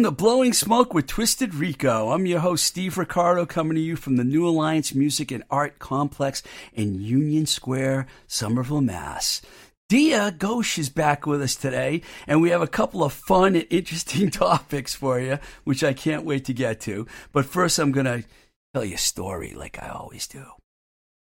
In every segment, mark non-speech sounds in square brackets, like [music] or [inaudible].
Welcome to Blowing Smoke with Twisted Rico. I'm your host, Steve Ricardo, coming to you from the New Alliance Music and Art Complex in Union Square, Somerville, Mass. Dia Ghosh is back with us today, and we have a couple of fun and interesting [laughs] topics for you, which I can't wait to get to. But first, I'm going to tell you a story like I always do.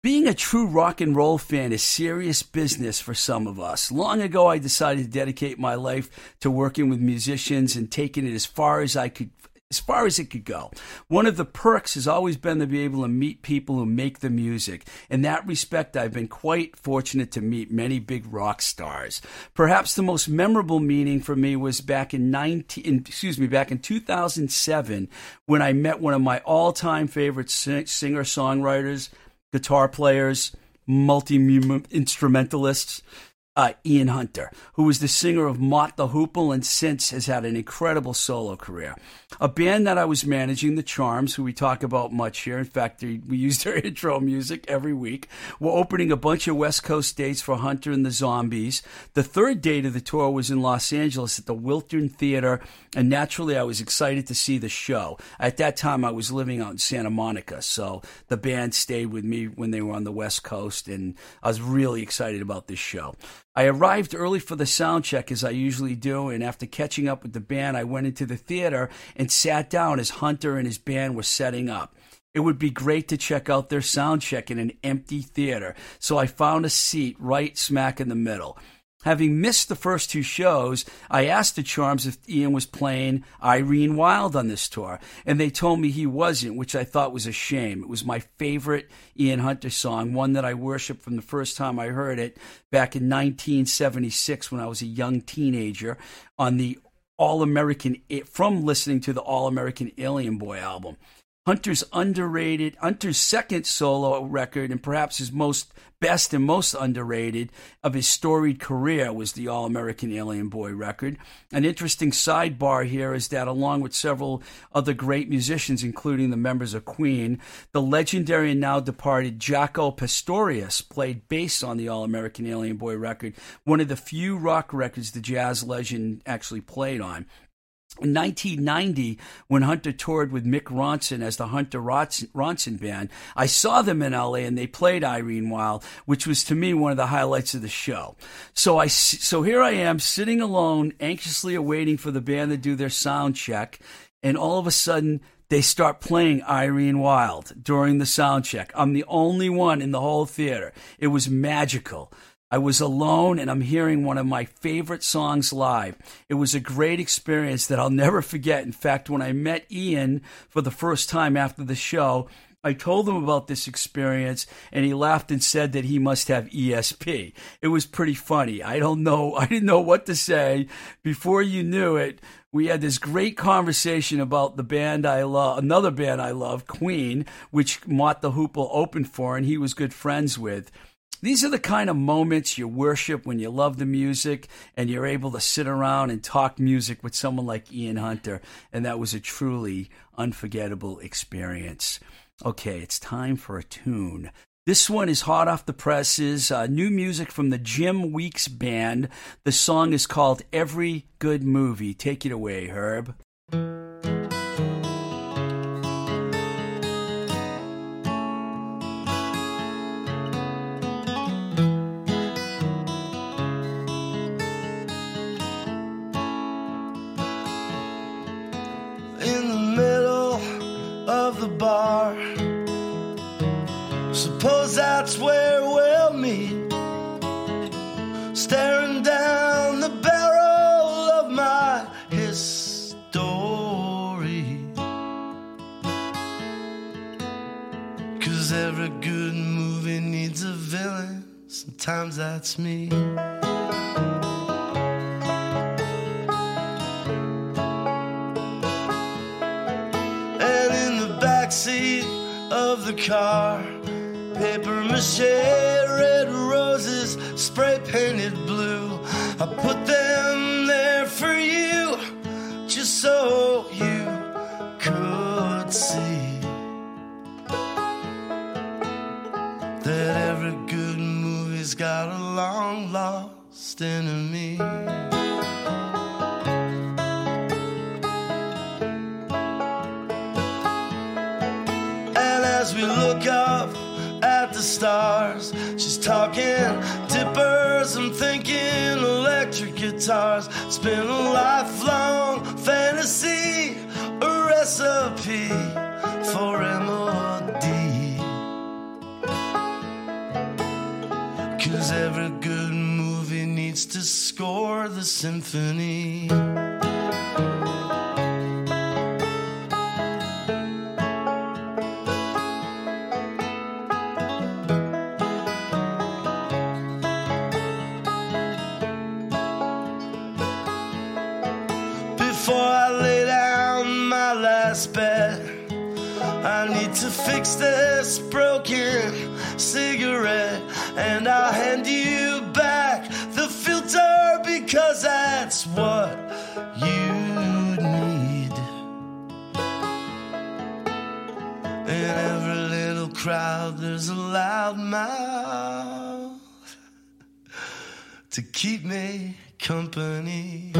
Being a true rock and roll fan is serious business for some of us. Long ago, I decided to dedicate my life to working with musicians and taking it as far as I could as far as it could go. One of the perks has always been to be able to meet people who make the music. In that respect, I've been quite fortunate to meet many big rock stars. Perhaps the most memorable meeting for me was back in 19, excuse me, back in 2007 when I met one of my all-time favorite singer-songwriters, guitar players, multi instrumentalists, uh, Ian Hunter, who was the singer of Mott the Hoople and since has had an incredible solo career. A band that I was managing, The Charms, who we talk about much here. In fact, we use [laughs] their intro music every week. We're opening a bunch of West Coast dates for Hunter and the Zombies. The third date of the tour was in Los Angeles at the Wiltern Theater, and naturally, I was excited to see the show. At that time, I was living out in Santa Monica, so the band stayed with me when they were on the West Coast, and I was really excited about this show. I arrived early for the sound check as I usually do, and after catching up with the band, I went into the theater and sat down as Hunter and his band were setting up. It would be great to check out their sound check in an empty theater, so I found a seat right smack in the middle. Having missed the first two shows, I asked the Charms if Ian was playing Irene Wilde on this tour, and they told me he wasn't, which I thought was a shame. It was my favorite Ian Hunter song, one that I worshiped from the first time I heard it back in 1976 when I was a young teenager on the All American, from listening to the All American Alien Boy album. Hunter's underrated, Hunter's second solo record, and perhaps his most best and most underrated of his storied career was the All American Alien Boy record. An interesting sidebar here is that, along with several other great musicians, including the members of Queen, the legendary and now departed Jaco Pastorius played bass on the All American Alien Boy record, one of the few rock records the jazz legend actually played on. In 1990, when Hunter toured with Mick Ronson as the Hunter Ronson Band, I saw them in LA and they played Irene Wilde, which was to me one of the highlights of the show. So I, so here I am sitting alone, anxiously awaiting for the band to do their sound check, and all of a sudden they start playing Irene Wilde during the sound check. I'm the only one in the whole theater. It was magical. I was alone and I'm hearing one of my favorite songs live. It was a great experience that I'll never forget. In fact, when I met Ian for the first time after the show, I told him about this experience and he laughed and said that he must have ESP. It was pretty funny. I don't know. [laughs] I didn't know what to say. Before you knew it, we had this great conversation about the band I love, another band I love, Queen, which Mott the Hoople opened for and he was good friends with. These are the kind of moments you worship when you love the music and you're able to sit around and talk music with someone like Ian Hunter. And that was a truly unforgettable experience. Okay, it's time for a tune. This one is hot off the presses. Uh, new music from the Jim Weeks Band. The song is called Every Good Movie. Take it away, Herb. That's where we'll meet. Staring down the barrel of my history. Cause every good movie needs a villain. Sometimes that's me. The car paper mache, red roses, spray painted blue. I put them there for you, just so you could see that every good movie's got a long lost enemy. Stars. She's talking dippers, I'm thinking electric guitars. It's been a lifelong fantasy, a recipe for MOD. Cause every good movie needs to score the symphony. I need to fix this broken cigarette, and I'll hand you back the filter because that's what you need. In every little crowd, there's a loud mouth to keep me company.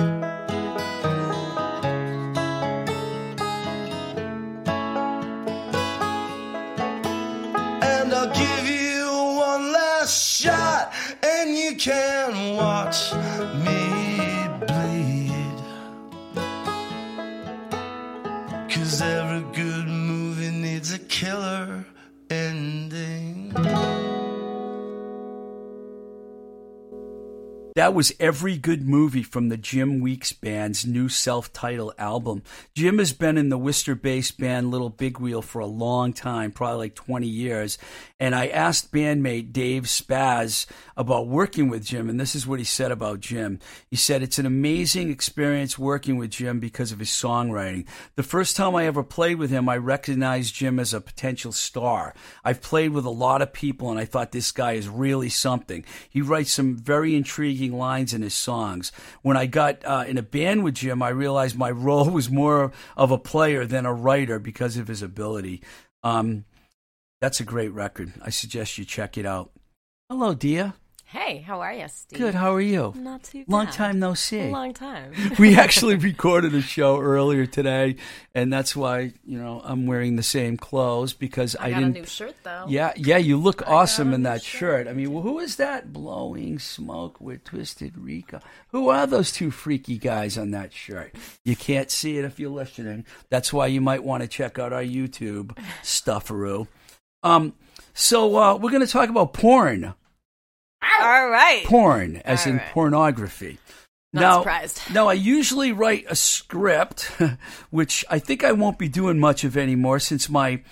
Can watch That was every good movie from the Jim Weeks Band's new self titled album. Jim has been in the Worcester based band Little Big Wheel for a long time, probably like 20 years. And I asked bandmate Dave Spaz about working with Jim, and this is what he said about Jim. He said, It's an amazing experience working with Jim because of his songwriting. The first time I ever played with him, I recognized Jim as a potential star. I've played with a lot of people, and I thought this guy is really something. He writes some very intriguing lines in his songs. When I got uh, in a band with Jim, I realized my [laughs] role was more of a player than a writer because of his ability. Um, that's a great record. I suggest you check it out. Hello, Dia. Hey, how are you, Steve? Good. How are you? Not too bad. Long time no see. Long time. [laughs] we actually recorded a show earlier today, and that's why you know I'm wearing the same clothes because I, I didn't. a new shirt though. Yeah, yeah, you look got awesome in that shirt. I mean, well, who is that blowing smoke with Twisted Rico? Who are those two freaky guys on that shirt? You can't see it if you're listening. That's why you might want to check out our YouTube stufferoo. Um, so uh, we're going to talk about porn, All right. porn as All in right. pornography. Not now, surprised. now I usually write a script, [laughs] which I think I won't be doing much of anymore since my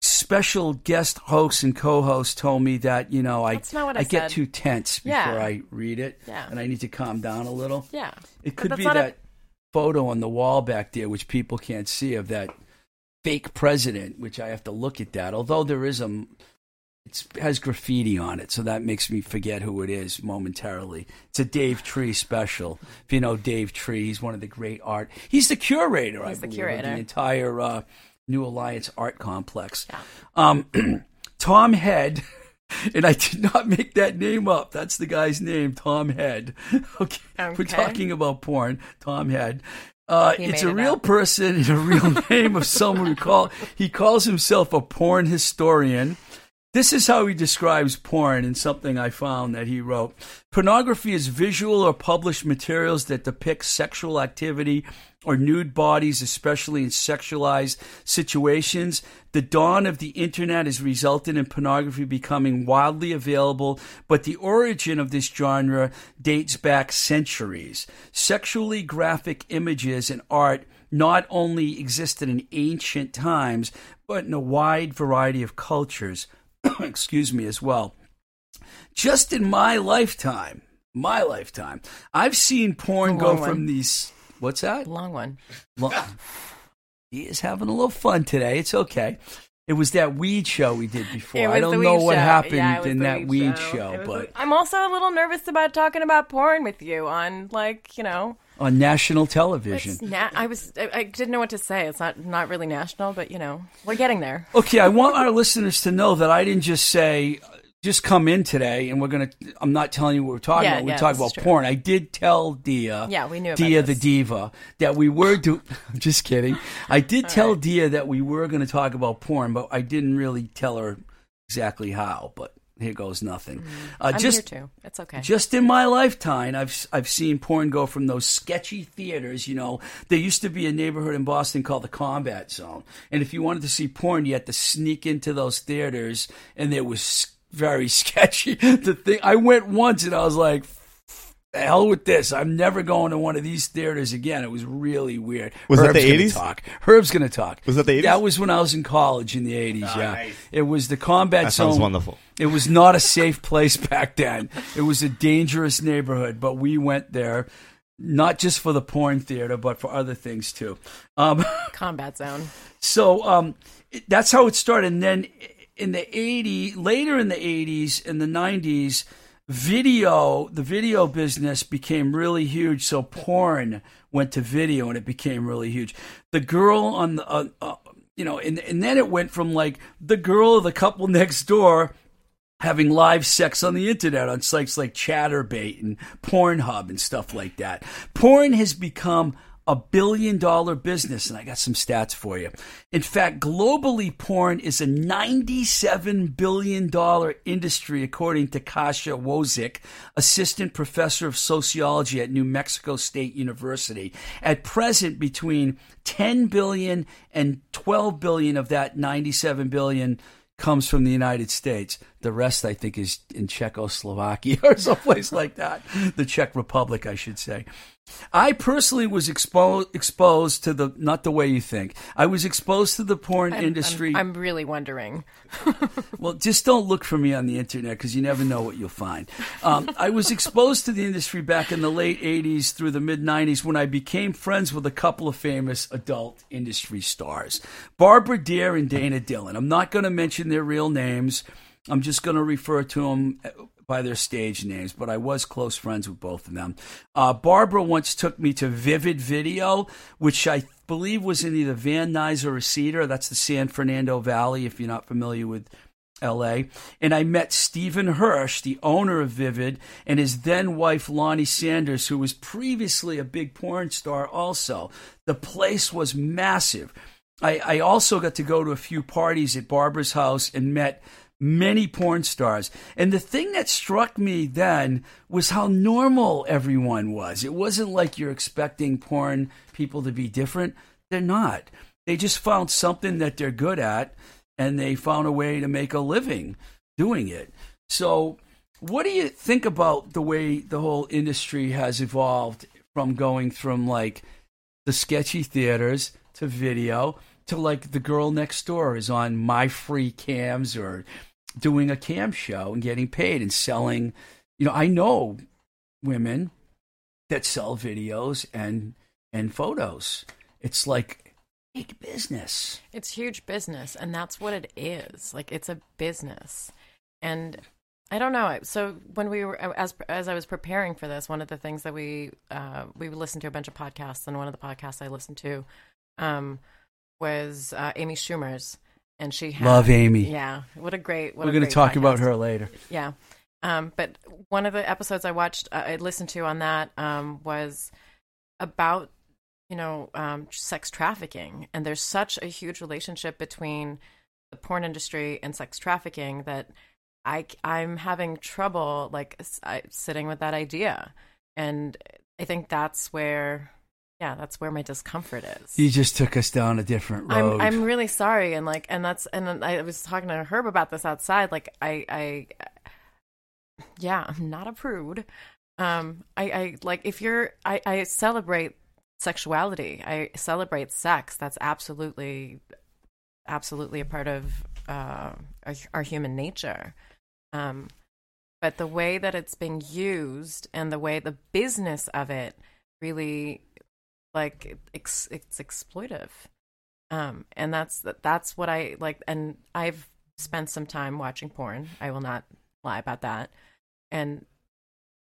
special guest host and co-host told me that you know I That's not what I get too tense before Yeah. I read it, Yeah. and I need to calm down a little. Yeah. It could be not a- that photo on the wall back there, which people can't see, of that fake president, which I have to look at that. Although there is a, it has graffiti on it, so that makes me forget who it is momentarily. It's a Dave Tree special. If you know Dave Tree, he's one of the great art. He's the curator, I He's the believe, of curator. the entire uh, New Alliance Art Complex. Yeah. Um, [clears throat] Tom Head. [laughs] And I did not make that name up. That's the guy's name, Tom Head. [laughs] Okay. We're talking about porn, Tom Head. Uh, it's a it real up. person and a real [laughs] name of someone who call he calls himself a porn historian. This is how he describes porn in something I found that he wrote. Pornography is visual or published materials that depict sexual activity or nude bodies, especially in sexualized situations. The dawn of the internet has resulted in pornography becoming widely available, but the origin of this genre dates back centuries. Sexually graphic images and art not only existed in ancient times, but in a wide variety of cultures. [coughs] excuse me, as well. Just in my lifetime, my lifetime, I've seen porn go long from these. What's that? Long one. Lo- he is having a little fun today. It's okay. It was that weed show we did before. I don't know what show. happened Yeah, in that weed show, was but the- I'm also a little nervous about talking about porn with you on, like, you know, on national television. na- I was I, I didn't know what to say. It's not not really national, but you know, we're getting there. Okay, I want our listeners to know that I didn't just say just come in today, and we're gonna. I'm not telling you what we're talking Yeah, about. We're yeah, talking about porn. I did tell Dia. Yeah, we knew about Dia this. the diva that we were do. [laughs] I'm just kidding. I did tell Dia that we were going to talk about porn, but I didn't really tell her exactly how. But here goes nothing. Uh, I'm just here too. It's okay. just in my lifetime, I've I've seen porn go from those sketchy theaters. You know, there used to be a neighborhood in Boston called the Combat Zone, and if you wanted to see porn, you had to sneak into those theaters, and it was very [laughs] sketchy. The thing I went once, and I was like. "The hell with this! I'm never going to one of these theaters again. It was really weird. Was that the 80s? Talk. Herb's gonna talk. Was that the 80s? That was when I was in college in the 80s. yeah, it was the combat That zone. sounds wonderful. It was not a safe place back then. It was a dangerous neighborhood, but we went there not just for the porn theater, but for other things too. Um, [laughs] Combat zone. so um, it- that's how it started. And then in the 80s, later in the 80s and the 90s, video, the video business became really huge. So porn went to video and it became really huge. The girl on the, uh, uh, you know, and, and then it went from like the girl of the couple [laughs] next door having live sex on the internet on sites like Chaturbate and Pornhub and stuff like that. Porn has become a billion dollar business, and I got some stats for you. In fact, globally, porn is a $97 billion industry, according to Kasia Wozik, assistant professor of sociology at New Mexico State University. At present, between 10 billion and 12 billion of that 97 billion comes from the United States. The rest, I think, is in Czechoslovakia [laughs] or someplace like that. The Czech Republic, I should say. I personally was exposed exposed to the not the way you think. I was exposed to the porn I'm- industry. I'm, I'm really wondering. [laughs] Well, just don't look for me on the internet because you never know what you'll find. Um, I was exposed to the industry back in the late 80s through the mid 90s when I became friends with a couple of famous adult industry stars Barbara Dare and Dana Dillon. I'm not going to mention their real names, I'm just going to refer to them by their stage names, but I was close friends with both of them. Uh, Barbara once took me to Vivid Video, which I believe was in either Van Nuys or Cedar. That's the San Fernando Valley, if you're not familiar with LA. And I met Steven Hirsch, the owner of Vivid, and his then wife, Lonnie Sanders, who was previously a big porn star also. The place was massive. I, I also got to go to a few parties at Barbara's house and met many porn stars. And the thing that struck me then was how normal everyone was. It wasn't like you're expecting porn people to be different. They're not. They just found something that they're good at and they found a way to make a living doing it. So, what do you think about the way the whole industry has evolved from going from like the sketchy theaters to video to like the girl next door is on my free cams or doing a cam show and getting paid and selling you know i know women that sell videos and and photos it's like big business It's huge business, and that's what it is. Like it's a business, and I don't know. So when we were as as I was preparing for this, one of the things that we uh, we listened to a bunch of podcasts, and one of the podcasts I listened to um, was uh, Amy Schumer's, and she had, Love Amy. Yeah, what a great. What we're going to talk about her later Yeah. Um, but one of the episodes I watched, uh, I listened to on that um, was about, you know, um, sex trafficking. And there's such a huge relationship between the porn industry and sex trafficking that I, I'm having trouble, like, s- I, sitting with that idea. And I think that's where, yeah, that's where my discomfort is. you just took us down a different road I'm I'm really sorry, and like, and that's, and I was talking to Herb about this outside. Like, I, I, yeah, I'm not a prude. Um, I, I like if you're, I, I celebrate sexuality. I celebrate sex. That's absolutely, absolutely a part of uh, our, our human nature. Um, but the way that it's being used and the way the business of it really like it's, it's exploitive. Um and that's that's what i like and i've spent some time watching porn. I will not lie about that. And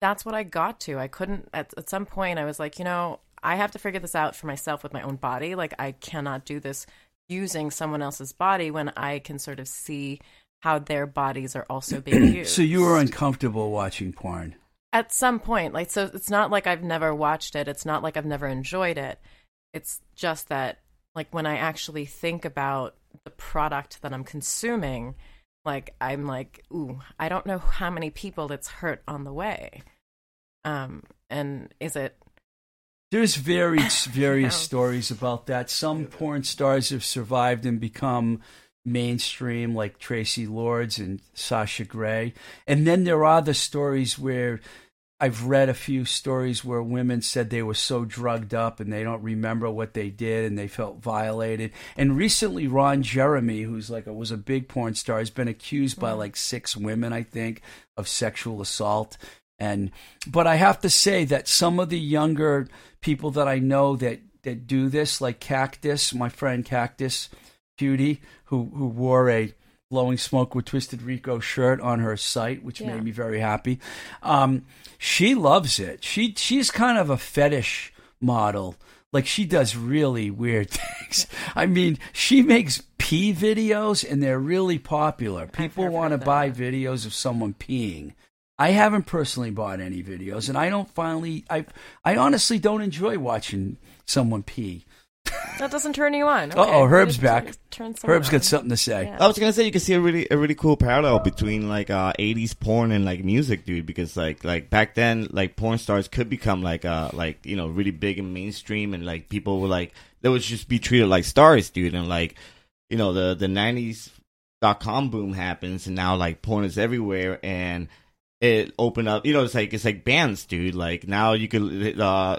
that's what i got to. I couldn't at, at some point i was like you know i have to figure this out for myself with my own body. Like i cannot do this using someone else's body when i can sort of see how their bodies are also being used. [clears throat] So you were uncomfortable watching porn. At some point like so it's not like i've never watched it it's not like i've never enjoyed it it's just that like when i actually think about the product that i'm consuming like i'm like ooh i don't know how many people it's hurt on the way um and is it There's various various [laughs] Yeah. stories about that. Some porn stars have survived and become mainstream, like Traci Lords and Sasha Grey. And then there are the stories where I've read a few stories where women said they were so drugged up and they don't remember what they did and they felt violated. And recently, Ron Jeremy, who's like a, was a big porn star, has been accused by mm-hmm. like six women, I think, of sexual assault. And but I have to say that some of the younger people that I know that that do this, like Cactus, my friend Cactus Cutie, who who wore a blowing smoke with Twisted Rico shirt on her site, which Yeah. made me very happy. Um, she loves it. She she's kind of a fetish model. Like she does really weird [laughs] things. I mean, she makes pee videos and they're really popular. People want to buy videos of someone peeing. I haven't personally bought any videos, and I don't finally. I I honestly don't enjoy watching someone pee. That doesn't turn you on Uh oh, Herb's It back. turns- turns someone Herb's on. got something to say. Yeah. I was gonna say you can see a really a really cool parallel between like uh 80s porn and like music, dude. Because like like back then, like porn stars could become like uh like you know really big and mainstream, and like people were like they would just be treated like stars, dude. And like you know the the 90s dot com boom happens, and now like porn is everywhere, and it opened up. You know, it's like it's like bands, dude. Like now you could uh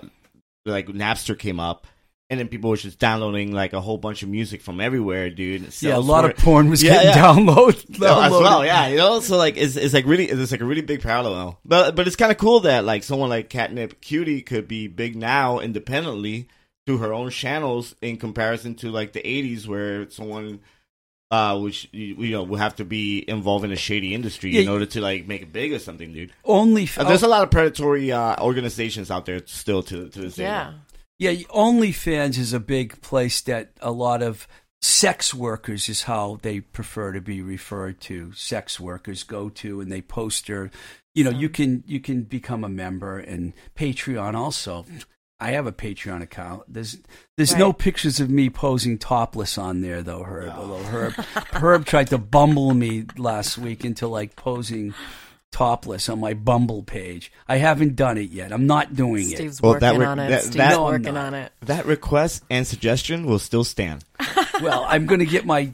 like Napster came up. And then people were just downloading like a whole bunch of music from everywhere, dude. Yeah, a lot of porn was Yeah, getting yeah. download, [laughs] No, as downloaded. well, yeah, you know, so like it's it's like really it's like a really big parallel, but but it's kind of cool that like someone like Catnip Cutie could be big now independently through her own channels in comparison to like the '80s where someone uh which you, you know would have to be involved in a shady industry Yeah, in order to like make it big or something, dude. Only Uh, There's a lot of predatory uh, organizations out there still to to this day. yeah Yeah, OnlyFans is a big place that a lot of sex workers is how they prefer to be referred to. Sex workers go to and they post their, you know, you uh-huh. can you can become a member and Patreon also. I have a Patreon account. There's there's no pictures of me posing topless on there though, Herb. Although Herb Herb tried to bumble me last week into like posing topless on my Bumble page. I haven't done it yet. I'm not doing it. steve's Well, working that re- on it that- steve's that- working not. on it That request and suggestion will still stand. [laughs] well, I'm going to get my.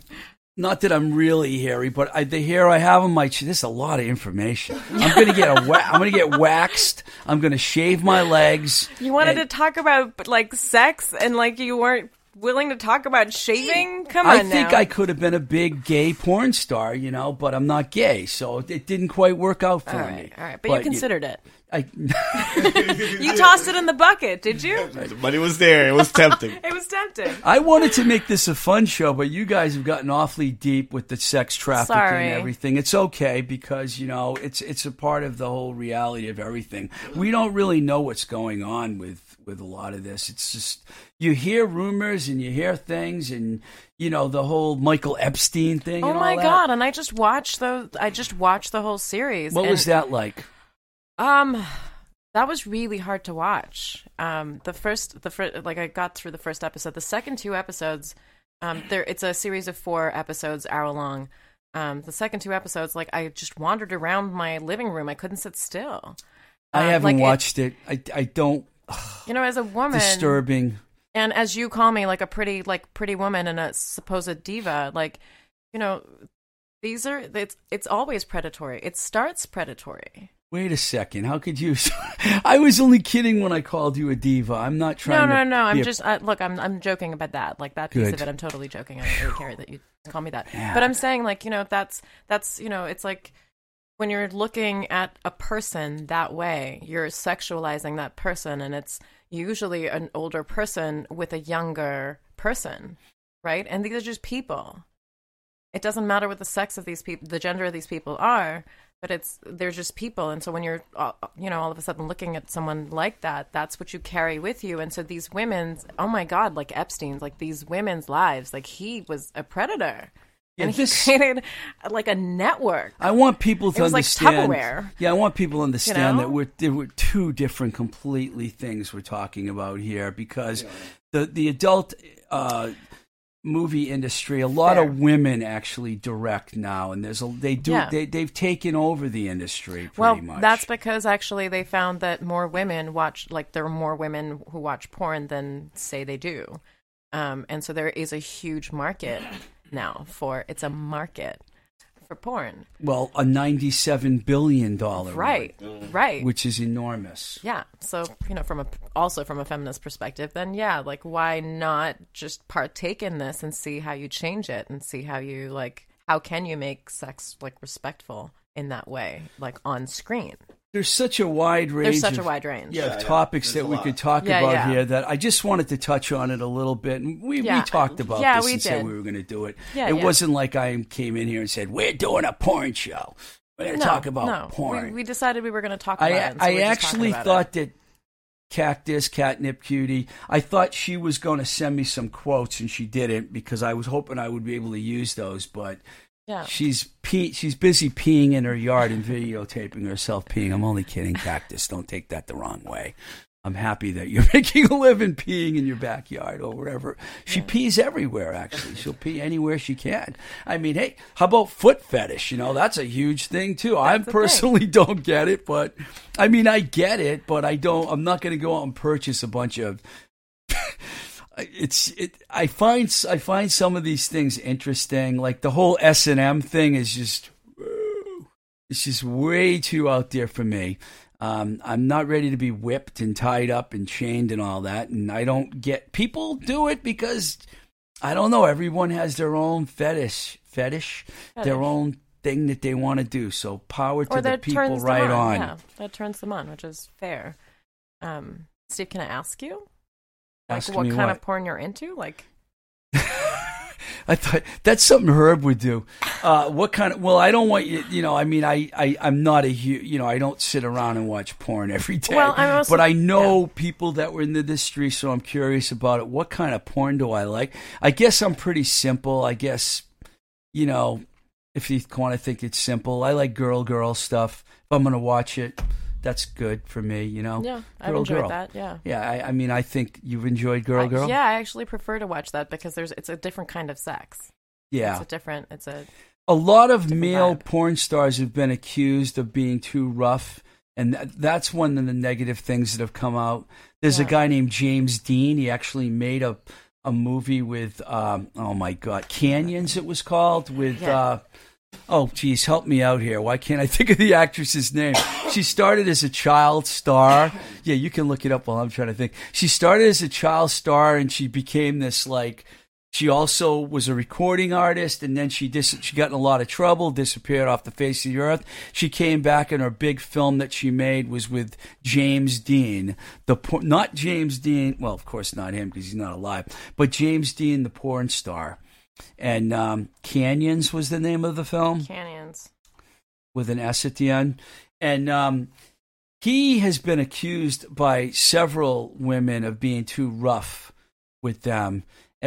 Not that I'm really hairy, but I, the hair I have on my chin. This is a lot of information. I'm going to get a. Wa- I'm going to get waxed. I'm going to shave my legs. You wanted and to talk about like sex and like you weren't willing to talk about shaving? Come on. I think now. I could have been a big gay porn star, you know, but I'm not gay, so it didn't quite work out for all me. all right, but, you considered it. I, [laughs] You tossed it in the bucket, did you? The money was there. It was tempting. [laughs] It was tempting. I wanted to make this a fun show, but you guys have gotten awfully deep with the sex trafficking Sorry. and everything. It's okay because you know it's it's a part of the whole reality of everything. We don't really know what's going on with with a lot of this. It's just you hear rumors and you hear things, and you know the whole Michael Epstein thing. Oh and all my god! And I just watched the. I just watched the whole series. What and, was that like? Um, that was really hard to watch. Um, the first, the first, like I got through the first episode. The second two episodes, um, there it's a series of four episodes, hour long. Um, the second two episodes, like I just wandered around my living room. I couldn't sit still. I Um, haven't like it- watched it. I I don't You know, as a woman, disturbing. and as you call me, like a pretty, like pretty woman and a supposed diva, like you know, these are it's it's always predatory. It starts predatory. Wait a second. How could you? [laughs] I was only kidding when I called you a diva. I'm not No, trying. no, to no. I'm a- just uh, look. I'm I'm joking about that. Like that piece Good. of it. I'm totally joking. I don't really care that you call me that. But I'm saying like you know that's that's you know it's like when you're looking at a person that way, you're sexualizing that person, and it's usually an older person with a younger person, right? And these are just people. It doesn't matter what the sex of these people, the gender of these people are, but it's they're just people. And so when you're, uh, you know, all of a sudden looking at someone like that, that's what you carry with you. And so these women's, oh my god, like Epstein's, like these women's lives, like he was a predator. Yeah, and this- he created like a network. I want people to It was like understand. Tupperware. yeah, I want people to understand know? that we're there were two different, completely things we're talking about here because the the adult uh, movie industry, a lot Fair. of women actually direct now, and there's a they do Yeah. they they've taken over the industry pretty Well, much. that's because actually they found that more women watch, like there are more women who watch porn than say they do, um, and so there is a huge market now for it's a market for porn, well a ninety seven billion dollar right? Right. which is enormous. yeah. So you know, from a also from a feminist perspective, then yeah, like why not just partake in this and see how you change it and see how you like how can you make sex like respectful in that way, like on screen. There's such a wide range. There's such a wide range. yeah, Yeah, of yeah. topics There's that we lot. could talk Yeah, about yeah. here that I just wanted to touch on it a little bit. And we, Yeah. we talked about Yeah, this we and said did. we were going to do it. Yeah, it yeah. wasn't like I came in here and said, we're doing a porn show. We're going to talk about no. porn. We, we decided we were going to talk about I, it. so I we're actually about thought it. that Cactus, Catnip Cutie, I thought she was going to send me some quotes and she didn't because I was hoping I would be able to use those, but Yeah. she's pee- she's busy peeing in her yard and videotaping herself peeing. I'm only kidding, Cactus. Don't take that the wrong way. I'm happy that you're [laughs] making a living peeing in your backyard or wherever. She pees everywhere, actually. She'll pee anywhere she can. I mean, hey, how about foot fetish? You know, that's a huge thing, too. I a thing. personally [laughs] don't get it, but I mean, I get it, but I don't, I'm not going to go out and purchase a bunch of it's it i find i find some of these things interesting like the whole s&m thing is just it's just way too out there for me um, i'm not ready to be whipped and tied up and chained and all that and i don't get people do it because i don't know everyone has their own fetish fetish, their own thing that they want to do so power to the people right on, on. Yeah, that turns them on, which is fair. Um, Steve, can I ask you, like, what kind what? of porn you're into? Like, [laughs] I thought that's something Herb would do. Uh, what kind of? Well, I don't want you. You know, I mean, I, I, I'm not a hu You know, I don't sit around and watch porn every day. Well, I'm also- but I know people that were in the industry, so I'm curious about it. What kind of porn do I like? I guess I'm pretty simple. I guess, you know, if you want to think it's simple, I like girl, girl stuff. If I'm gonna watch it, that's good for me. You know, yeah, I've girl, enjoyed girl. that. Yeah. Yeah, I, I mean, I think you've enjoyed girl, I- girl. yeah, I actually prefer to watch that because there's it's a different kind of sex. yeah. It's a different. It's a a lot of male vibe. porn stars have been accused of being too rough and th- that's one of the negative things that have come out there's a guy named james dean he actually made a a movie with um, oh my god canyons it was called with Yeah. uh Oh, geez, help me out here. Why can't I think of the actress's name? She started as a child star. Yeah, you can look it up while I'm trying to think. She started as a child star and she became this like she also was a recording artist, and then she dis- she got in a lot of trouble, disappeared off the face of the earth. She came back, and her big film that she made was with James Dean, the por- not James Dean. Well, of course not him because he's not alive, but James Dean, the porn star. And um, Canyons was the name of the film canyons. with an S at the end. And um, he has been accused by several women of being too rough with them.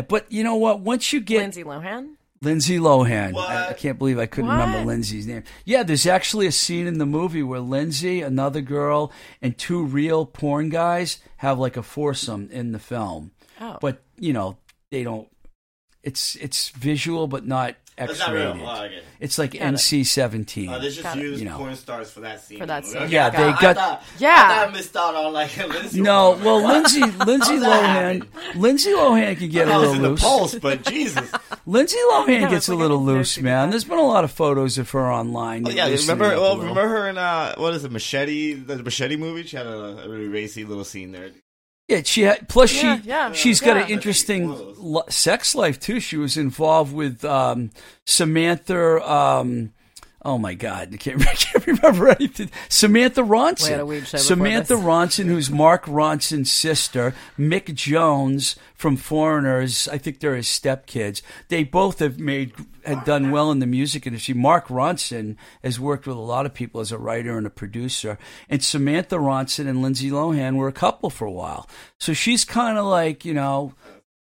But you know what? Once you get Lindsay Lohan. Lindsay Lohan, I, I can't believe I couldn't What? remember Lindsay's name. Yeah, there's actually a scene in the movie where Lindsay, another girl, and two real porn guys have like a foursome in the film. Oh, But you know, they don't. It's it's visual, but not That's X not real. rated. Oh, okay. It's like Got it. NC seventeen. Uh, they just Got it. used You know. porn stars for that scene. For that Okay. scene. Yeah, Got they it. I got thought, Yeah. I thought I missed out on like [laughs] Lindsay. No, Lohan. well, Lindsay [laughs] Lindsay that Lohan Lindsay Lohan can get a I was little in the loose. pulse, but Jesus. [laughs] Lindsay Lohan Yeah, gets a little loose, man. guy. There's been a lot of photos of her online. Oh, yeah, loosening remember? up a Well, little. remember her in uh, what is it, Machete? The Machete movie. She had a, a really racy little scene there. Yeah, she had. Plus, Yeah, she yeah, she's got yeah. an interesting One lo- sex life too. She was involved with um, Samantha. Um, oh my God, I can't, [laughs] I can't remember anything. Samantha Ronson. We had a weed show before Samantha. Ronson, who's Mark Ronson's sister. Mick Jones from Foreigners. I think they're his stepkids. They both have made had done well in the music industry. Mark Ronson has worked with a lot of people as a writer and a producer. And Samantha Ronson and Lindsay Lohan were a couple for a while. So she's kind of like, you know,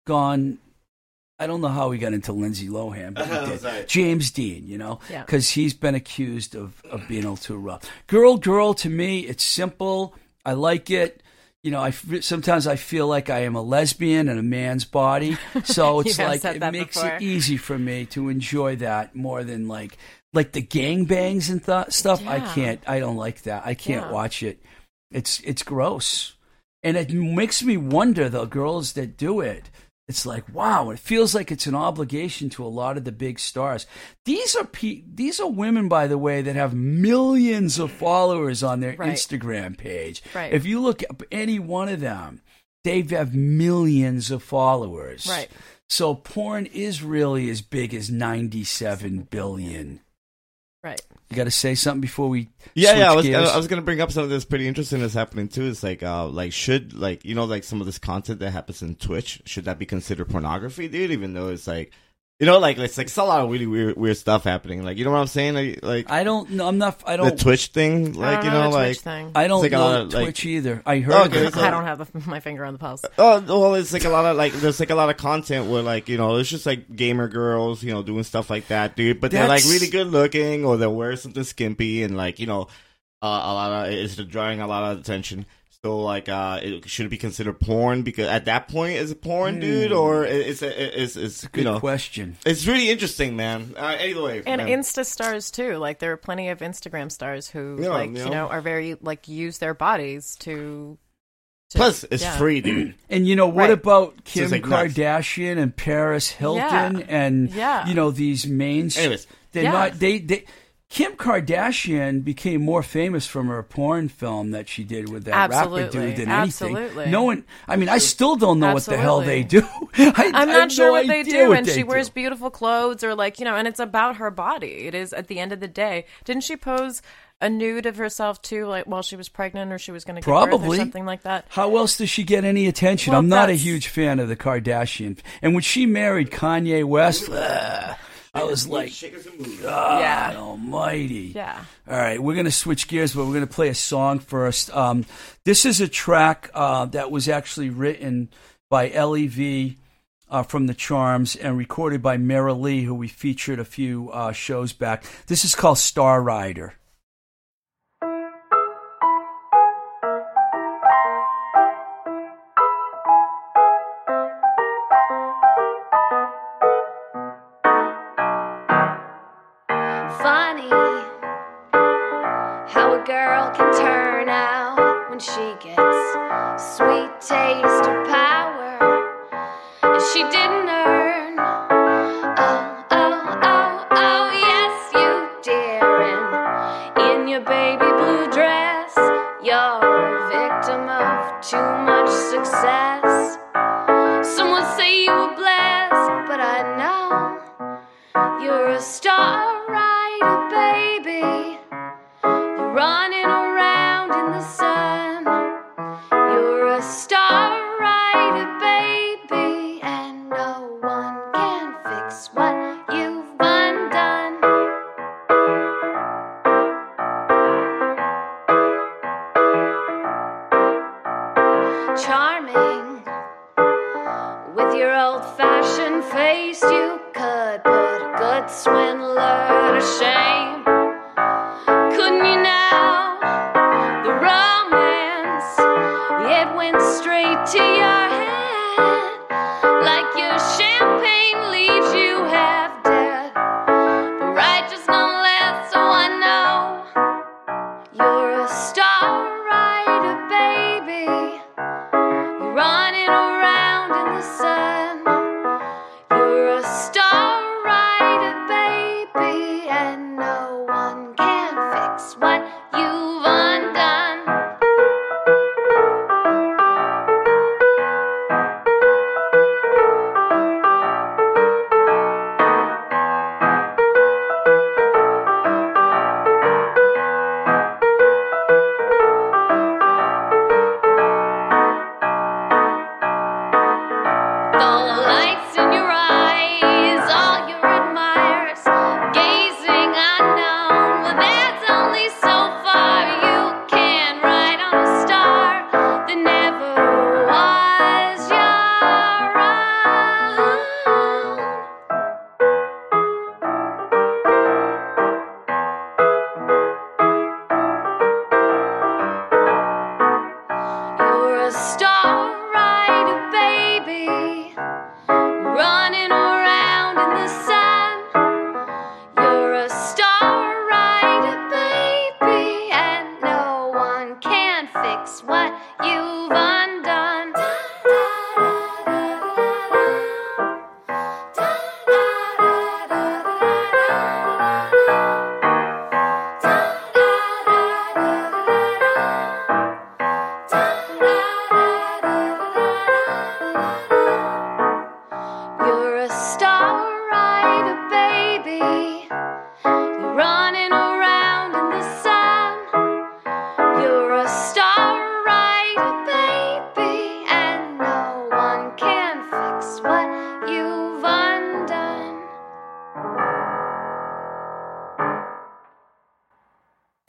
gone I don't know how he got into Lindsay Lohan, but he uh-huh, did. Sorry. James Dean, you know, Yeah. because he's been accused of, of being a little too rough. Girl, girl, to me, it's simple. I like it. You know, I sometimes I feel like I am a lesbian in a man's body, so [laughs] it's like it makes before. it easy for me to enjoy that more than like like the gangbangs and th- stuff. I can't. I don't like that. I can't Yeah. watch it. It's it's gross, and it makes me wonder the girls that do it. It's like wow, it feels like it's an obligation to a lot of the big stars. These are pe- these are women, by the way, that have millions of followers on their Right. Instagram page. Right. If you look up any one of them, they have millions of followers. Right. So porn is really as big as ninety-seven billion. Right. You got to say something before we. Yeah, yeah. I was gears? I was gonna bring up something that's pretty interesting that's happening too. It's like uh like should like you know like some of this content that happens in Twitch should that be considered pornography, dude? Even though it's like you know like it's like it's a lot of really weird weird stuff happening. Like you know what I'm saying? Like, like I don't know. I'm not. I the don't. The Twitch thing, like you know know the like Twitch thing. I don't It's like a know of, like- Twitch either. I heard. Oh, okay, it. so- I don't have the, my finger on the pulse. Oh well, it's like a lot of like there's like a lot of content where like you know it's just like gamer girls you know doing stuff like that, dude. But they're like really good looking or they wear something skimpy and like you know uh, a lot of it's drawing a lot of attention. So like uh, it should it be considered porn because at that point is it porn, dude, or it's it's it's Good you know question. it's really interesting, man. Uh, anyway, And man. Insta stars too. Like there are plenty of Instagram stars who Yeah, like you you know. know are very like use their bodies to. to plus it's yeah. free, dude. [clears throat] And you know what Right. about Kim like nuts. Kardashian and Paris Hilton Yeah. and Yeah. you know these main? Anyways. they're Yeah. not. They they. Kim Kardashian became more famous from her porn film that she did with that rapper dude than anything. Absolutely. No one. I mean, I still don't know what the hell they do. [laughs] I, I'm not sure no what they do, what and they she wears beautiful clothes, or like you know, and it's about her body. It is at the end of the day. Didn't she pose a nude of herself too, like while she was pregnant, or she was going to Probably. or something like that? How else does she get any attention? Well, I'm not a huge fan of the Kardashian. And when she married Kanye West, [sighs] ugh, [laughs] I was like, God Yeah. Almighty. Yeah. All right, we're going to switch gears, but we're going to play a song first. Um, this is a track uh, that was actually written by Lev uh, from the Charms and recorded by Mara Lee, who we featured a few uh, shows back. This is called Star Rider. She didn't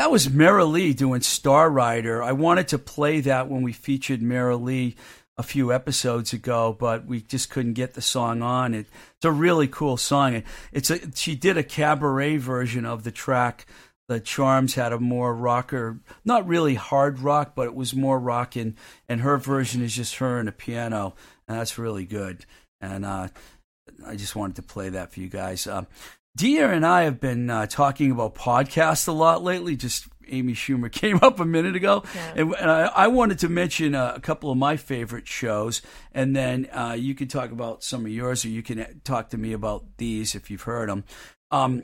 that was Mara Lee doing Star Rider. I wanted to play that when we featured Mara Lee a few episodes ago, but we just couldn't get the song on. It, it's a really cool song. It's a she did a cabaret version of the track. The Charms had a more rocker, not really hard rock, but it was more rocking. and, and her version is just her and a piano, and that's really good. And uh, I just wanted to play that for you guys. Uh, Dia and I have been uh, talking about podcasts a lot lately. Just Amy Schumer [laughs] came up a minute ago, Yeah. and, and I, I wanted to mention uh, a couple of my favorite shows, and then uh, you can talk about some of yours, or you can talk to me about these if you've heard them. Um,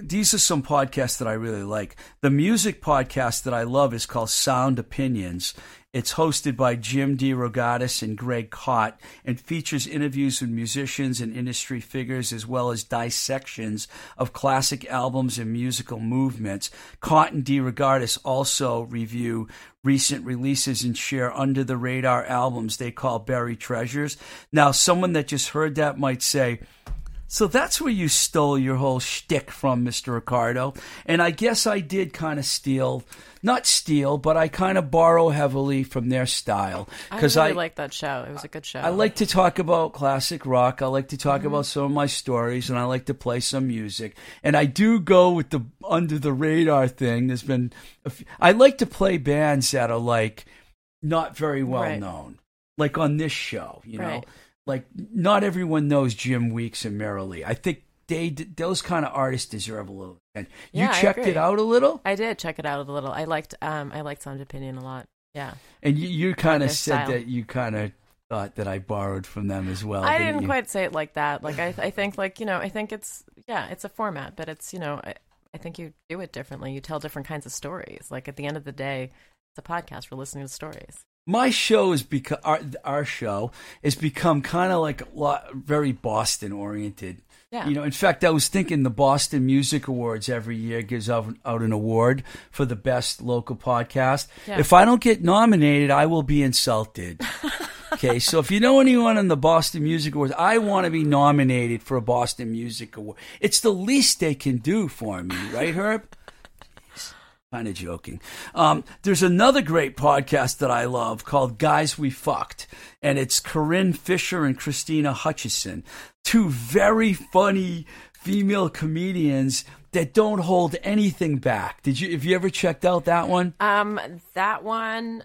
these are some podcasts that I really like. The music podcast that I love is called Sound Opinions. It's hosted by Jim DeRogatis and Greg Kot and features interviews with musicians and industry figures as well as dissections of classic albums and musical movements. Kot and DeRogatis also review recent releases and share under the radar albums they call buried treasures. Now, someone that just heard that might say, so that's where you stole your whole shtick from, Mr. Ricardo. And I guess I did kind of steal, not steal, but I kind of borrow heavily from their style. I Because really I, like that show. It was a good show. I like to talk about classic rock. I like to talk Mm-hmm. about some of my stories, and I like to play some music. And I do go with the under the radar thing. There's been, a few, I like to play bands that are like not very well Right. known, like on this show. You know, Right. Like not everyone knows Jim Weeks and Merrily. I think they those kind of artists deserve a little. attention. You Yeah, checked it out a little, I did check it out a little. I liked um I liked Sound Opinion a lot. Yeah. and you, you kind of said style. that you kind of thought that I borrowed from them as well. I didn't didn't quite say it like that. Like I I think like, you know, I think it's yeah, it's a format, but it's, you know, I, I think you do it differently. You tell different kinds of stories. Like at the end of the day, it's a podcast. We're listening to stories. My show is become our, our show has become kind of like a lot, very Boston oriented. Yeah. You know, in fact, I was thinking the Boston Music Awards every year gives out, out an award for the best local podcast. Yeah. If I don't get nominated, I will be insulted. [laughs] okay, so if you know anyone in the Boston Music Awards, I want to be nominated for a Boston Music Award. It's the least they can do for me, right, Herb? Kind of joking. Um, there's another great podcast that I love called Guys We Fucked, and it's Corinne Fisher and Krystyna Hutchinson, two very funny female comedians that don't hold anything back. Did you? Have you ever checked out that one? Um that one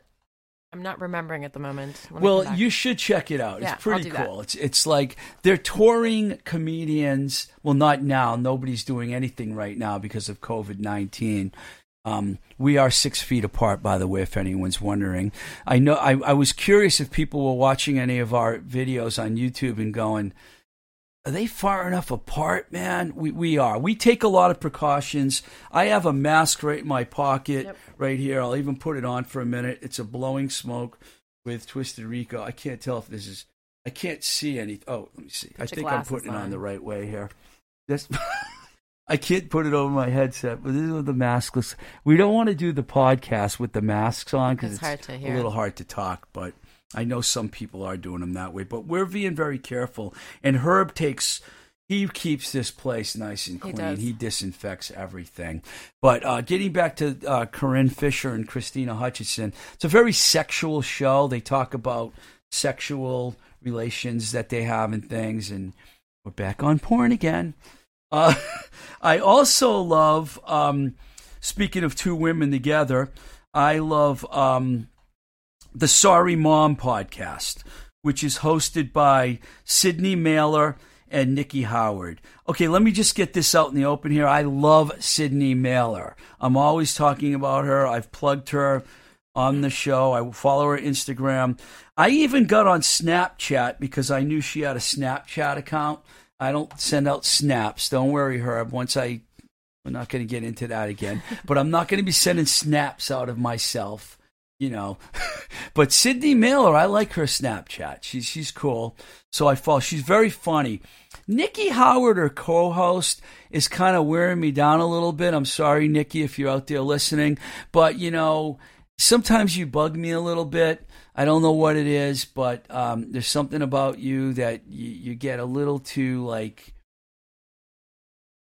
I'm not remembering at the moment. Well, you should check it out. Yeah, it's pretty I'll that. cool. It's it's like they're touring comedians. Well, not now. Nobody's doing anything right now because of COVID nineteen. Um, we are six feet apart, by the way, if anyone's wondering. I know. I, I was curious if people were watching any of our videos on YouTube and going, "Are they far enough apart, man?" We we are. We take a lot of precautions. I have a mask right in my pocket, Yep. right here. I'll even put it on for a minute. It's a blowing smoke with Twisted Rico. I can't tell if this is. I can't see any. Oh, let me see. I think I'm putting it on on. the right way here. This. [laughs] I can't put it over my headset, but this is with the maskless. We don't want to do the podcast with the masks on because It's it's, hard to a little hard to talk. But I know some people are doing them that way. But we're being very careful. And Herb takes. He keeps this place nice and clean. does. He disinfects everything. But uh, getting back to uh, Corinne Fisher and Krystyna Hutchinson, it's a very sexual show. They talk about sexual relations that they have and things. And we're back on porn again. Uh, [laughs] I also love, um, speaking of two women together, I love um, the Sorry Mom podcast, which is hosted by Sydney Mailer and Nikki Howard. Okay, let me just get this out in the open here. I love Sydney Mailer. I'm always talking about her. I've plugged her on the show. I follow her Instagram. I even got on Snapchat because I knew she had a Snapchat account. I don't send out snaps. Don't worry, Herb. Once I, we're not going to get into that again. [laughs] but I'm not going to be sending snaps out of myself, you know. [laughs] but Sydney Miller, I like her Snapchat. She's she's cool. So I follow. She's very funny. Nikki Howard, her co-host, is kind of wearing me down a little bit. I'm sorry, Nikki, if you're out there listening, but you know, sometimes you bug me a little bit. I don't know what it is, but um, there's something about you that you, you get a little too like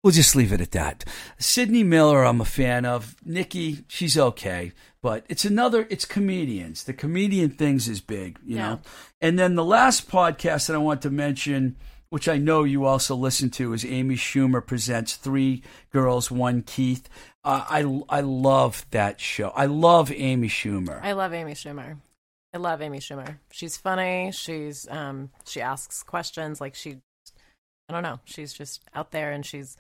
We'll just leave it at that. Sydney Miller, I'm a fan of. Nikki, she's okay, but it's another. It's comedians. The comedian things is big, you Yeah. know. And then the last podcast that I want to mention, which I know you also listen to, is Amy Schumer presents Three Girls, One Keith. I I love that show. I love Amy Schumer. I love Amy Schumer. I love Amy Schumer. She's funny. She's um she asks questions like she I don't know. She's just out there and she's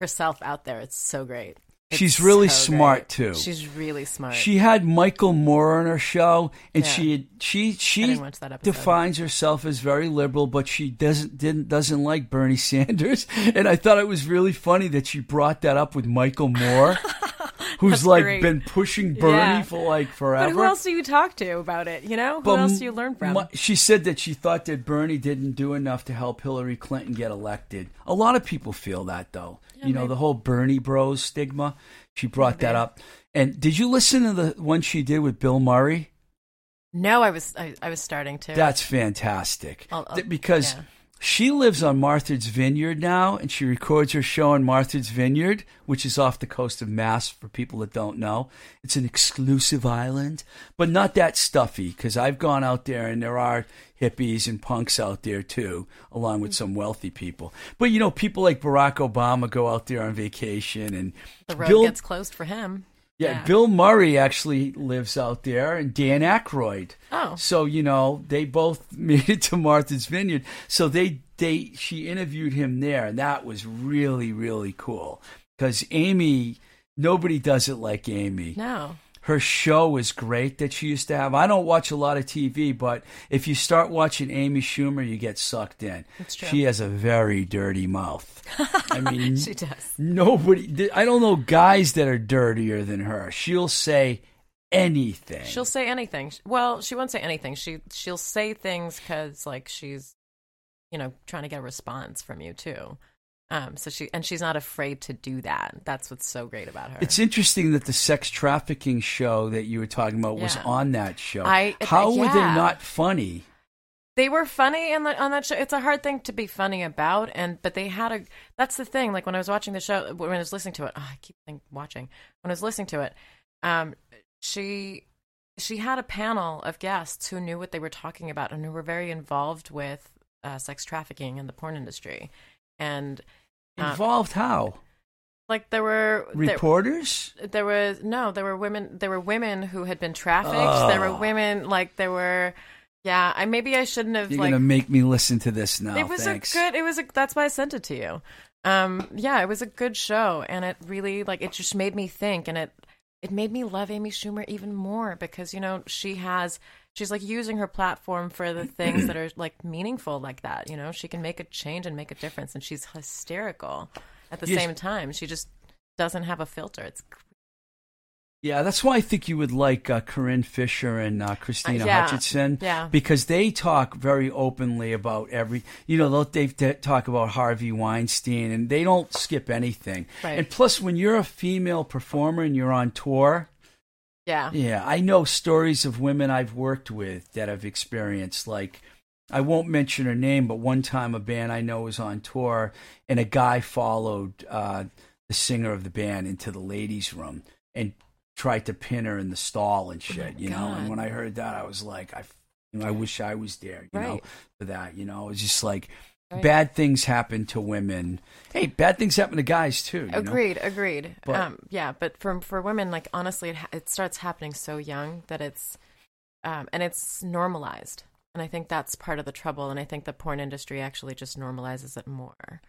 herself out there. It's so great. It's She's really so smart, great. too. She's really smart. She had Michael Moore on her show, and Yeah. she she she didn't watch that episode. defines herself as very liberal, but she doesn't didn't doesn't like Bernie [laughs] Sanders. And I thought it was really funny that she brought that up with Michael Moore, [laughs] who's like great. been pushing Bernie Yeah. for like forever. But who else do you talk to about it? You know, who But else do you learn from? my- she said that she thought that Bernie didn't do enough to help Hillary Clinton get elected. A lot of people feel that, though. You know, the whole Bernie Bros stigma. She brought that up. And did you listen to the one she did with Bill Murray? no, I was I, I was starting to. That's fantastic. I'll- I'll- because yeah. She lives on Martha's Vineyard now, and she records her show on Martha's Vineyard, which is off the coast of Mass for people that don't know. It's an exclusive island, but not that stuffy, because I've gone out there and there are hippies and punks out there too, along with some wealthy people. But you know, people like Barack Obama go out there on vacation, and the road Bill- gets closed for him. Yeah, Yeah. Bill Murray actually lives out there, and Dan Aykroyd. Oh. so you know they both [laughs] made it to Martha's Vineyard. So they they she interviewed him there, and that was really really cool because Amy. Nobody does it like Amy. No. Her show is great that she used to have. I don't watch a lot of TV, but if you start watching Amy Schumer, you get sucked in. That's true. She has a very dirty mouth. I [laughs] mean, She does. Nobody, I don't know guys that are dirtier than her. She'll say anything. She'll say anything. Well, she won't say anything. She she'll say things because like she's, you know, trying to get a response from you too. Um. So she and she's not afraid to do that. That's what's so great about her. It's interesting that the sex trafficking show that you were talking about was on that show. I- How were they not funny? they were funny the, on that show. It's a hard thing to be funny about, and but they had a. That's the thing. Like when I was watching the show, when I was listening to it, oh, I keep think, watching. When I was listening to it, um, she she had a panel of guests who knew what they were talking about and who were very involved with uh, sex trafficking in the porn industry, and Involved how? like there were Reporters? there was no there were women there were women who had been trafficked there were Oh. women like there were yeah i maybe i shouldn't have You're like gonna make me listen to this now. it was Thanks. a good it was a that's why i sent it to you um yeah it was a good show and it really like it just made me think and it it made me love amy schumer even more because you know she has she's like using her platform for the things that are like meaningful like that you know she can make a change and make a difference and she's hysterical at the Yes. same time she just doesn't have a filter it's Yeah, that's why I think you would like uh, Corinne Fisher and uh, Krystyna Uh, yeah. Hutchinson. Yeah. Because they talk very openly about every, you know, they'll, t- talk about Harvey Weinstein and they don't skip anything. Right. And plus, when you're a female performer and you're on tour, yeah yeah, I know stories of women I've worked with that have experienced like I won't mention her name, but one time a band I know was on tour and a guy followed uh, the singer of the band into the ladies' room and tried to pin her in the stall and shit, you know. And when I heard that, I was like, I, you know, I wish I was there, you know, Right. for that. You know, it's just like Right. bad things happen to women. Hey, bad things happen to guys too. you know? Agreed, agreed. But- um, yeah, but for for women, like honestly, it ha- it starts happening so young that it's, um, and it's normalized, and I think that's part of the trouble. And I think the porn industry actually just normalizes it more,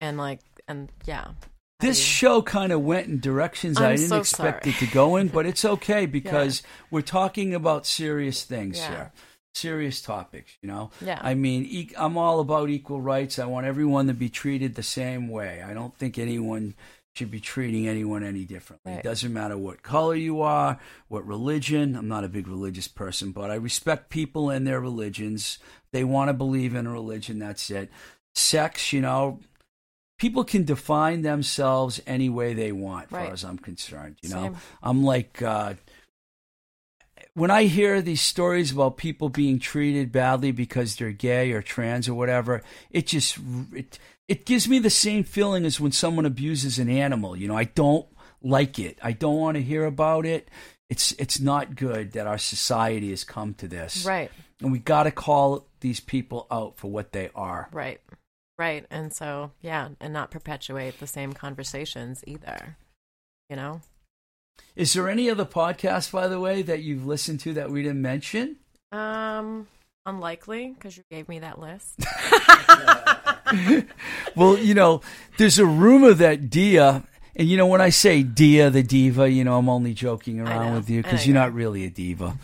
and like, and yeah. This show kind of went in directions I I'm didn't so expect sorry. it to go in, but it's okay [laughs] because we're talking about serious things Yeah. here, serious topics. You know, Yeah. I mean, e- I'm all about equal rights. I want everyone to be treated the same way. I don't think anyone should be treating anyone any differently. It doesn't matter what color you are, what religion. I'm not a big religious person, but I respect people and their religions. They want to believe in a religion. That's it. Sex, you know, people can define themselves any way they want, as Right. far as I'm concerned. You know, I'm like, uh, when I hear these stories about people being treated badly because they're gay or trans or whatever, it just, it, it gives me the same feeling as when someone abuses an animal. You know, I don't like it. I don't want to hear about it. It's it's not good that our society has come to this. Right. And we got to call these people out for what they are. Right. Right. And so, yeah, and not perpetuate the same conversations either. You know? Is there any other podcast, by the way, that you've listened to that we didn't mention? Um, unlikely because you gave me that list. [laughs] [laughs] Well, you know, there's a rumor that Dia, and you know, when I say Dia the diva, you know, I'm only joking around with you because you're not really a diva.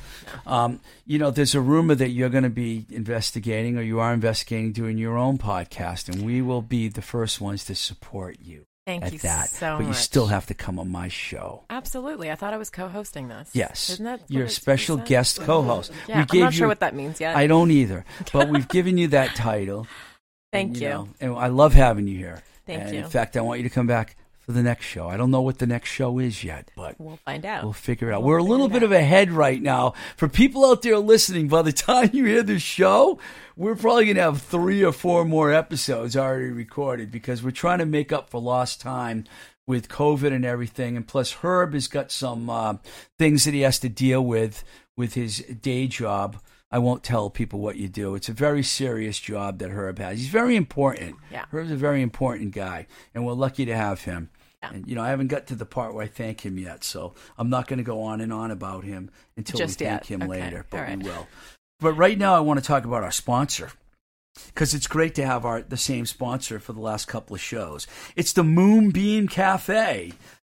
Um, you know, there's a rumor that you're going to be investigating or you are investigating doing your own podcast, and we will be the first ones to support you Thank at you that. so but you still have to come on my show. Absolutely. I thought I was co-hosting this. Yes, Isn't that you're a special guest co-host. Yeah, we I'm gave not you, sure what that means yet. I don't either, but [laughs] we've given you that title. Thank and, you. know, and I love having you here. Thank and you. In fact, I want you to come back for the next show. I don't know what the next show is yet, but We'll find out. we'll figure it out. We'll We're a little bit it of ahead right now. For people out there listening, by the [laughs] time you hear this show, we're probably going to have three or four more episodes already recorded because we're trying to make up for lost time with COVID and everything. And plus, Herb has got some uh, things that he has to deal with with his day job. I won't tell people what you do. It's a very serious job that Herb has. He's very important. Yeah. Herb's a very important guy, and we're lucky to have him. Yeah. And you know, I haven't got to the part where I thank him yet, so I'm not going to go on and on about him until Just we thank yet. him Okay. later. But right. we will. But right now, I want to talk about our sponsor because it's great to have our the same sponsor for the last couple of shows. It's the Moonbeam Cafe.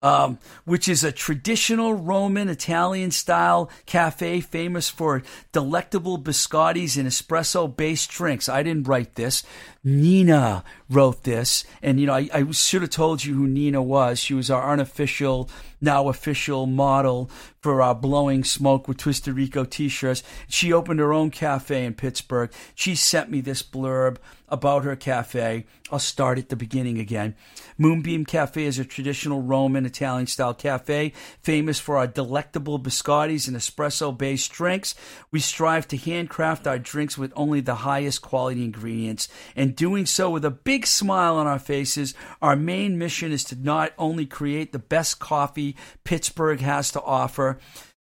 Um, which is a traditional Roman Italian style cafe famous for delectable biscottis and espresso based drinks. I didn't write this. Nina wrote this. And, you know, I, I should have told you who Nina was. She was our unofficial, now official model for our Blowing Smoke with Twisted Rico t shirts. She opened her own cafe in Pittsburgh. She sent me this blurb about her cafe. I'll start at the beginning again. Moonbeam Cafe is a traditional Roman Italian style cafe famous for our delectable biscottis and espresso based drinks. We strive to handcraft our drinks with only the highest quality ingredients and doing so with a big smile on our faces. Our main mission is to not only create the best coffee Pittsburgh has to offer,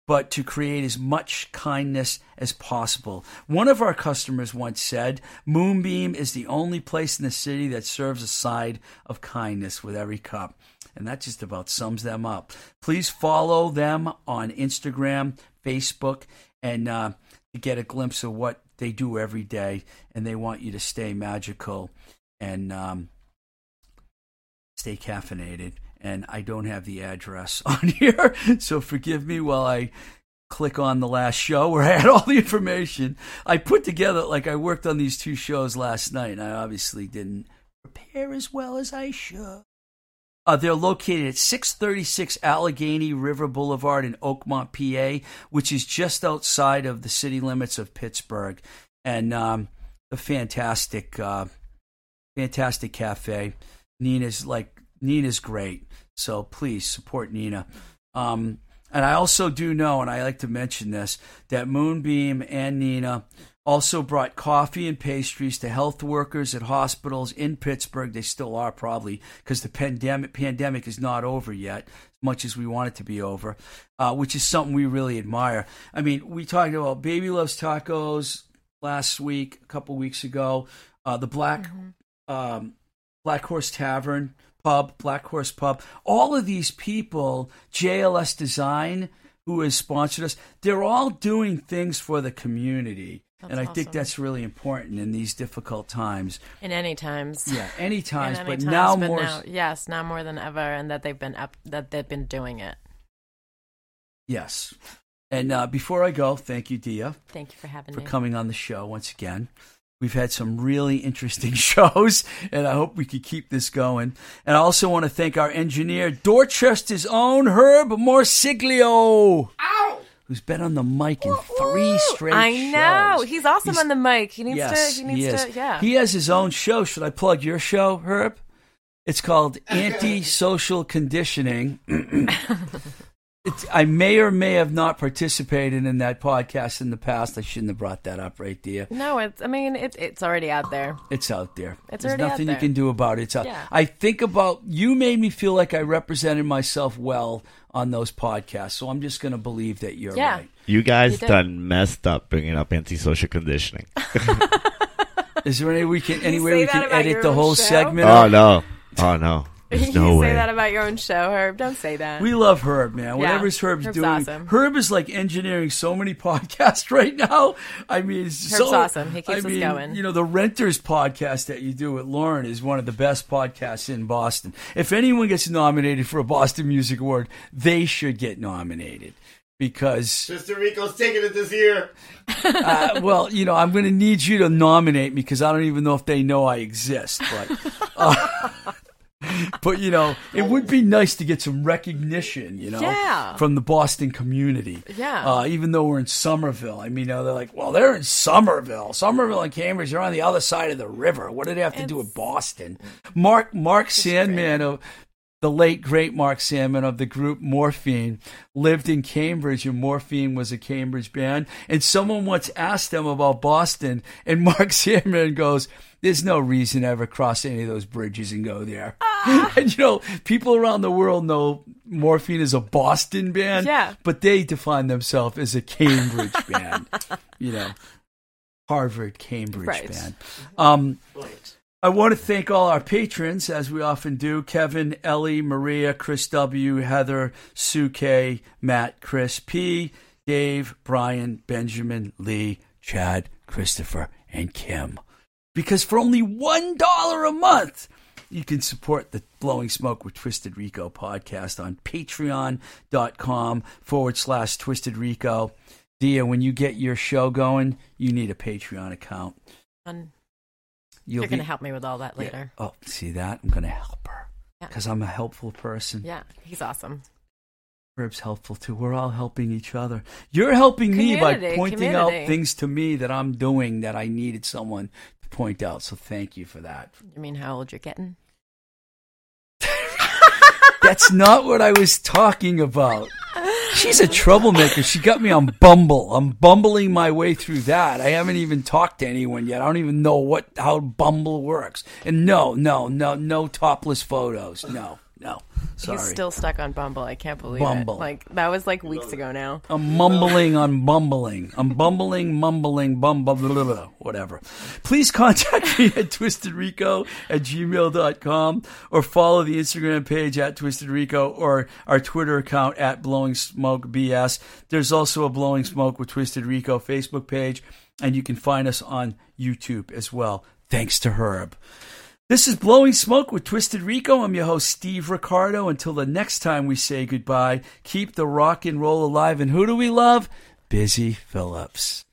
but to create as much kindness as possible. One of our customers once said, Moonbeam is the only place in the city that serves a side of kindness with every cup. And that just about sums them up. Please follow them on Instagram, Facebook, and uh, to get a glimpse of what they do every day. And they want you to stay magical and um, stay caffeinated. And I don't have the address [laughs] on here, so forgive me while I click on the last show where I had all the information. I put together, like, I worked on these two shows last night, and I obviously didn't prepare as well as I should. Uh, they're located at 636 Allegheny River Boulevard in Oakmont, PA, which is just outside of the city limits of Pittsburgh. And um, a fantastic, uh, fantastic cafe. Nina's like Nina's great, so please support Nina. Um, and I also do know, and I like to mention this, that Moonbeam and Nina also brought coffee and pastries to health workers at hospitals in Pittsburgh. They still are probably because the pandemic pandemic is not over yet, as much as we want it to be over, uh, which is something we really admire. I mean, we talked about Baby Loves Tacos last week, a couple weeks ago. Uh, the Black um, Black Horse Tavern Pub, Black Horse Pub. All of these people, JLS Design, who has sponsored us, they're all doing things for the community. That's and I think that's really important in these difficult times. in any times. Yeah, any [laughs] times, In but any now but more. now- yes, now more than ever, and that they've been up, that they've been doing it. Yes. And uh, before I go, thank you, Dia, Thank you for having for me. coming on the show once again. We've had some really interesting [laughs] shows, and I hope we could keep this going. And I also want to thank our engineer, Dorchester's own Herb Morsiglio, who's been on the mic in three straight I know shows. he's awesome He's- on the mic. He needs yes, to. He needs he is. to. Yeah. He has his own show. Should I plug your show, Herb? It's called [laughs] Anti-Social Conditioning. [clears throat] It's, I may or may have not participated in that podcast in the past. I shouldn't have brought that up right there. No, it's. I mean, it, it's already out there. It's out there. It's There's already out nothing there. you can do about it. It's out. Yeah. I think about you made me feel like I represented myself well on those podcasts, so I'm just going to believe that you're Yeah. right. You guys You done messed up bringing up antisocial conditioning. [laughs] Is there any we can any way we can edit the whole show? segment? oh no! Oh no! [laughs] There's you no say that about your own show, Herb. Don't say that. We love Herb, man. Whatever's Herb's, Herb's doing, awesome. Herb is like engineering so many [laughs] podcasts right now. I mean, it's Herb's so, awesome. He keeps I us mean, going. You know, the Renters podcast that you do with Lauren is one of the best podcasts in Boston. If anyone gets nominated for a Boston Music Award, they should get nominated because Twisted Rico's taking it this year. uh, well, you know, I'm going to need you to nominate me because I don't even know if they know I exist. But, uh, [laughs] [laughs] but you know, it would be nice to get some recognition, you know, Yeah. from the Boston community. Yeah. Uh, even though we're in Somerville, I mean, you know, they're like, well, they're in Somerville, Somerville and Cambridge. They're on the other side of the river. What do they have to do with Boston? Mark Mark Sandman of the late great Mark Sandman of the group Morphine lived in Cambridge, and Morphine was a Cambridge band. And someone once asked them about Boston, and [laughs] Mark Sandman goes, "There's no reason to ever cross any of those bridges and go there." [laughs] and you know, people around the world know Morphine is a Boston band, Yeah. but they define themselves as a Cambridge [laughs] band. You know, Harvard Cambridge Right. band. Um, I want to thank all our patrons, as we often do Kevin, Ellie, Maria, Chris W., Heather, Sue K., Matt, Chris P., Dave, Brian, Benjamin, Lee, Chad, Christopher, and Kim. Because for only $1 a month, you can support the Blowing Smoke with Twisted Rico podcast on patreon.com forward slash Twisted Rico. Dia, when you get your show going, you need a Patreon account. And You'll you're going to help me with all that yeah. later. Oh, see that? I'm going to help her Yeah. because I'm a helpful person. Yeah, he's awesome. Herb's helpful too. We're all helping each other. You're helping me by Community, pointing out things to me that I'm doing that I needed someone to point out. So thank you for that. You mean how old you're getting? [laughs] That's not what I was talking about. She's a troublemaker. She got me on Bumble. I'm bumbling my way through that. I haven't even talked to anyone yet. I don't even know what how Bumble works. And no, no, no, no topless photos. No, no. Sorry. He's still stuck on Bumble. I can't believe Bumble. it. Like that was like weeks ago now. I'm mumbling on bumbling. I'm bumbling, mumbling, bum, blah, blah, blah, blah, whatever. Please contact me at twistedrico at gmail.com or follow the Instagram page at twistedrico or our Twitter account at blowing smoke BS. There's also a blowing smoke with Twisted Rico Facebook page and you can find us on YouTube as well. Thanks to Herb. This is Blowing Smoke with Twisted Rico. I'm your host, Steve Ricardo. Until the next time we say goodbye, keep the rock and roll alive. And who do we love? Busy Phillips.